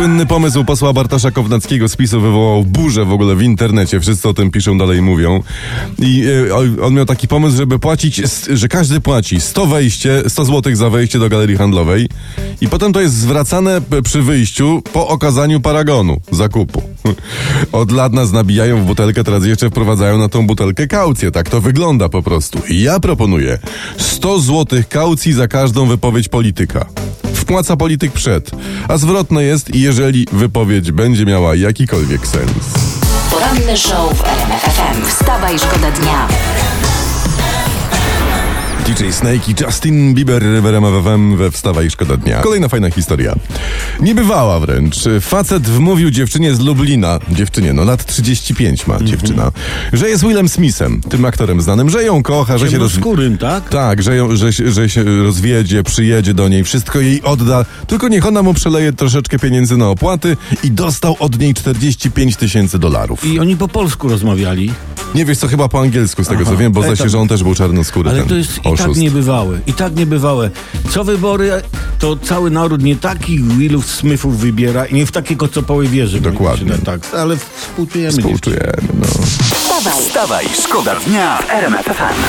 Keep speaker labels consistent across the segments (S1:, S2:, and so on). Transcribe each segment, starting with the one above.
S1: Słynny pomysł posła Bartosza Kownackiego z PiSu wywołał burzę w ogóle w internecie. Wszyscy o tym piszą, dalej mówią. I o- on miał taki pomysł, żeby płacić, że każdy płaci 100 wejście, 100 zł za wejście do galerii handlowej i potem to jest zwracane przy wyjściu po okazaniu paragonu, zakupu. Od lat nas nabijają w butelkę, teraz jeszcze wprowadzają na tą butelkę kaucję. Tak to wygląda po prostu. Ja proponuję 100 zł kaucji za każdą wypowiedź polityka. Wpłaca polityk przed, a zwrotne jest, jeżeli wypowiedź będzie miała jakikolwiek sens.
S2: Poranny show w RMF FM. Wstawaj, szkoda dnia.
S1: DJ Snake i Justin Bieber w we Wstawa i Szkoda Dnia. Kolejna fajna historia. Niebywała wręcz. Facet wmówił dziewczynie z Lublina, dziewczynie, no lat 35 ma dziewczyna, że jest Willem Smithem, tym aktorem znanym, że ją kocha, że się roz...
S3: skórym, tak?
S1: Tak, że, ją, że, się- że się rozwiedzie, przyjedzie do niej, wszystko jej odda, tylko niech ona mu przeleje troszeczkę pieniędzy na opłaty i dostał od niej 45 tysięcy dolarów.
S3: I oni po polsku rozmawiali.
S1: Nie wiesz co, chyba po angielsku z tego co
S3: Aha.
S1: wiem, bo zdaje się, że on też był czarnoskóry,
S3: Ale
S1: ten
S3: to jest i tak
S1: oszust.
S3: niebywałe. I tak niebywałe. Co wybory, to cały naród nie takich Willów Smithów wybiera i nie w takiego co poły wierzy.
S1: Dokładnie.
S3: Tak, ale współczujemy.
S1: Współczujemy, no.
S2: Wstawaj,
S4: Wstawaj, szkoda dnia w RMF FM.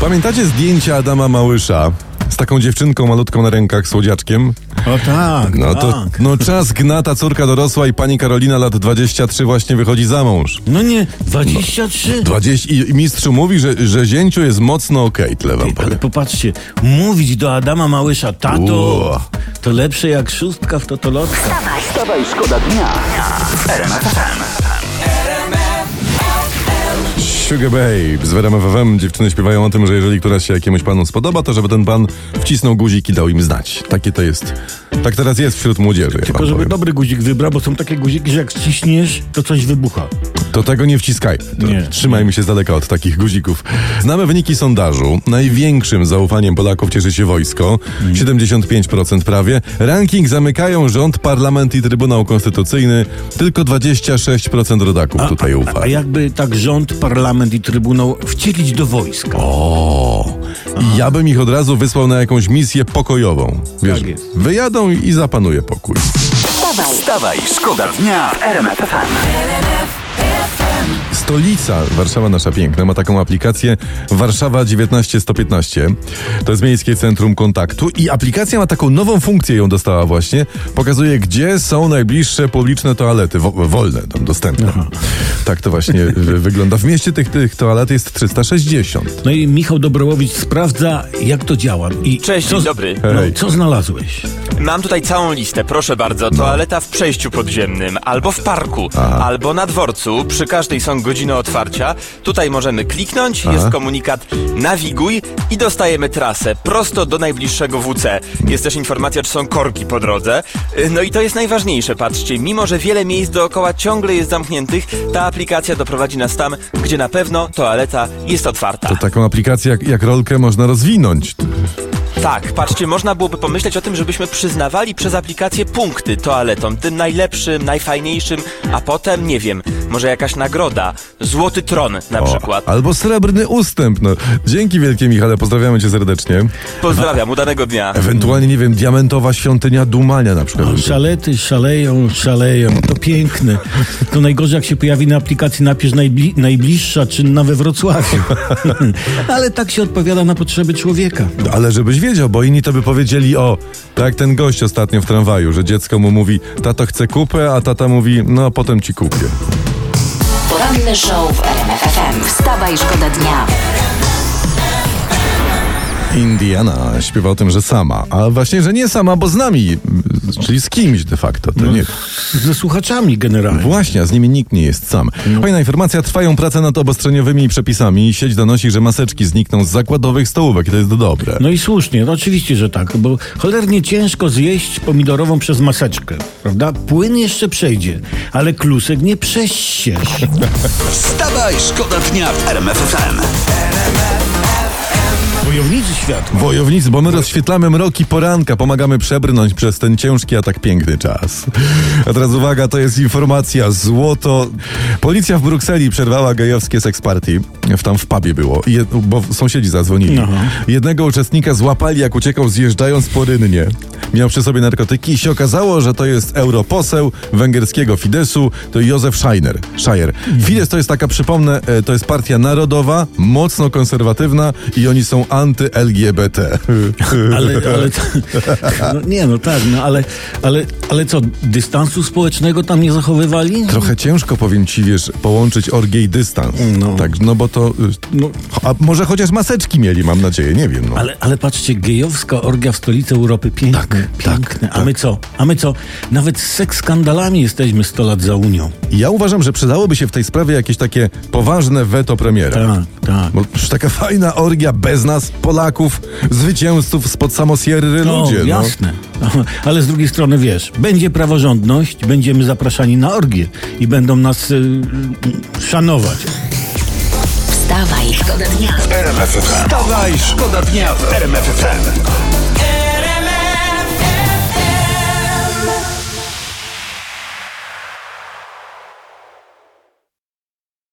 S1: Pamiętacie zdjęcia Adama Małysza z taką dziewczynką malutką na rękach, słodziaczkiem?
S3: O tak,
S1: No to
S3: tak.
S1: no czas gna, ta córka dorosła i pani Karolina lat 23 właśnie wychodzi za mąż.
S3: No nie, 23.
S1: 20, I mistrzu mówi, że, że zięciu jest mocno okej, tyle wam
S3: Ale
S1: powiem.
S3: popatrzcie, mówić do Adama Małysza, tato,
S1: Ło.
S3: to lepsze jak szóstka w totolotka.
S4: Wstawaj, szkoda dnia.
S1: Sugar Babe z Werem FFM dziewczyny śpiewają o tym, że jeżeli któraś się jakiemuś panu spodoba, to żeby ten pan wcisnął guzik i dał im znać. Takie to jest. Tak teraz jest wśród młodzieży. ja
S3: Tylko
S1: wam
S3: żeby
S1: powiem.
S3: dobry guzik wybrał, bo są takie guziki, że jak ściśniesz, to coś wybucha.
S1: To tego nie wciskaj. To
S3: Nie.
S1: Trzymajmy się z daleka od takich guzików. Znamy wyniki sondażu. Największym zaufaniem Polaków cieszy się wojsko. 75% prawie. Ranking zamykają rząd, parlament i Trybunał Konstytucyjny. Tylko 26% rodaków tutaj ufa.
S3: A jakby tak rząd, parlament i trybunał wcielić do wojska?
S1: O, i ja bym ich od razu wysłał na jakąś misję pokojową. Wiesz,
S3: Tak jest.
S1: wyjadą i zapanuje pokój.
S2: wstawaj,
S4: Wstawaj, szkoda dnia w RMF FM.
S1: Stolica, Warszawa nasza piękna, ma taką aplikację Warszawa 19115. To jest miejskie centrum kontaktu i aplikacja ma taką nową funkcję, ją dostała właśnie. Pokazuje, gdzie są najbliższe publiczne toalety, wo- wolne, tam dostępne. Tak to właśnie wy- wygląda. W mieście tych, tych toalet jest 360.
S3: No i Michał Dobrołowicz sprawdza, jak to działa. I
S5: Cześć,
S3: co,
S5: dzień dobry.
S3: No, co znalazłeś?
S5: Mam tutaj całą listę, proszę bardzo. Toaleta w przejściu podziemnym, albo w parku, albo na dworcu. Przy każdej są godziny otwarcia. Tutaj możemy kliknąć, jest komunikat nawiguj i dostajemy trasę prosto do najbliższego WC. Jest też informacja, czy są korki po drodze. Y, No i to jest najważniejsze, patrzcie. Mimo, że wiele miejsc dookoła ciągle jest zamkniętych, ta aplikacja doprowadzi nas tam, gdzie na pewno toaleta jest otwarta.
S1: To taką aplikację jak, jak rolkę można rozwinąć.
S5: Tak, patrzcie, można byłoby pomyśleć o tym, żebyśmy przyznawali przez aplikację punkty toaletom, tym najlepszym, najfajniejszym, a potem, nie wiem, może jakaś nagroda, złoty tron na
S1: O,
S5: przykład.
S1: albo srebrny ustęp. No, dzięki wielkie Michale, pozdrawiamy cię serdecznie.
S5: Pozdrawiam, udanego dnia.
S1: Ewentualnie, nie wiem, diamentowa świątynia Dumania na przykład.
S3: O, szalety szaleją, szaleją. To piękne. To najgorzej, jak się pojawi na aplikacji napisz najbli najbliższa czynna we Wrocławiu. Ale tak się odpowiada na potrzeby człowieka.
S1: Ale żebyś wiedział, bo inni to by powiedzieli o, tak ten gość ostatnio w tramwaju, że dziecko mu mówi, tato chce kupę, a tata mówi, no potem ci kupię.
S2: poranny show w RMF FM. Wstawaj, szkoda dnia.
S1: Indiana śpiewa o tym, że sama, a właśnie, że nie sama, bo z nami, czyli z kimś de facto. To nie...
S3: Ze słuchaczami generalnie.
S1: Właśnie, a z nimi nikt nie jest sam. Fajna informacja, trwają prace nad obostroniowymi przepisami. Sieć donosi, że maseczki znikną z zakładowych stołówek i to jest dobre.
S3: No i słusznie, no oczywiście, że tak, bo cholernie ciężko zjeść pomidorową przez maseczkę, prawda? Płyn jeszcze przejdzie, ale klusek nie prześcież.
S4: Wstawaj, szkoda dnia w RMF FM.
S3: Wojownicy światła.
S1: Wojownicy, bo my rozświetlamy mroki poranka, pomagamy przebrnąć przez ten ciężki, a tak piękny czas. A teraz uwaga, to jest informacja złoto. Policja w Brukseli przerwała gejowskie seksparty. W tam w pubie było, jed, bo sąsiedzi zadzwonili.
S3: Aha.
S1: Jednego uczestnika złapali, jak uciekał zjeżdżając po rynnie. Miał przy sobie narkotyki i się okazało, że to jest europoseł węgierskiego Fidesu, to Józef Scheiner. Scheyer. Fidesz to jest taka, przypomnę, e, to jest partia narodowa, mocno konserwatywna i oni są anty-LGBT.
S3: Ale, ale no nie, no tak, no ale, ale, ale co, dystansu społecznego tam nie zachowywali?
S1: Trochę ciężko, powiem ci, wiesz, połączyć orgię i dystans.
S3: No.
S1: Tak, no bo to...
S3: No.
S1: A może chociaż maseczki mieli, mam nadzieję, nie wiem. No.
S3: Ale, ale patrzcie, gejowska orgia w stolicy Europy, piękne,
S1: Tak,
S3: piękne.
S1: tak,
S3: A my co? A my co? Nawet z seks skandalami jesteśmy 100 lat za Unią.
S1: Ja uważam, że przydałoby się w tej sprawie jakieś takie poważne weto premiera.
S3: Tak, tak.
S1: Bo już taka fajna orgia bez nas, Polaków, zwycięzców spod samosierry
S3: No,
S1: ludzie.
S3: jasne. Ale z drugiej strony, wiesz, będzie praworządność, będziemy zapraszani na orgię i będą nas y, y, szanować.
S2: Wstawaj, szkoda dnia.
S4: RMF FM. Wstawaj, szkoda dnia w RMF FM.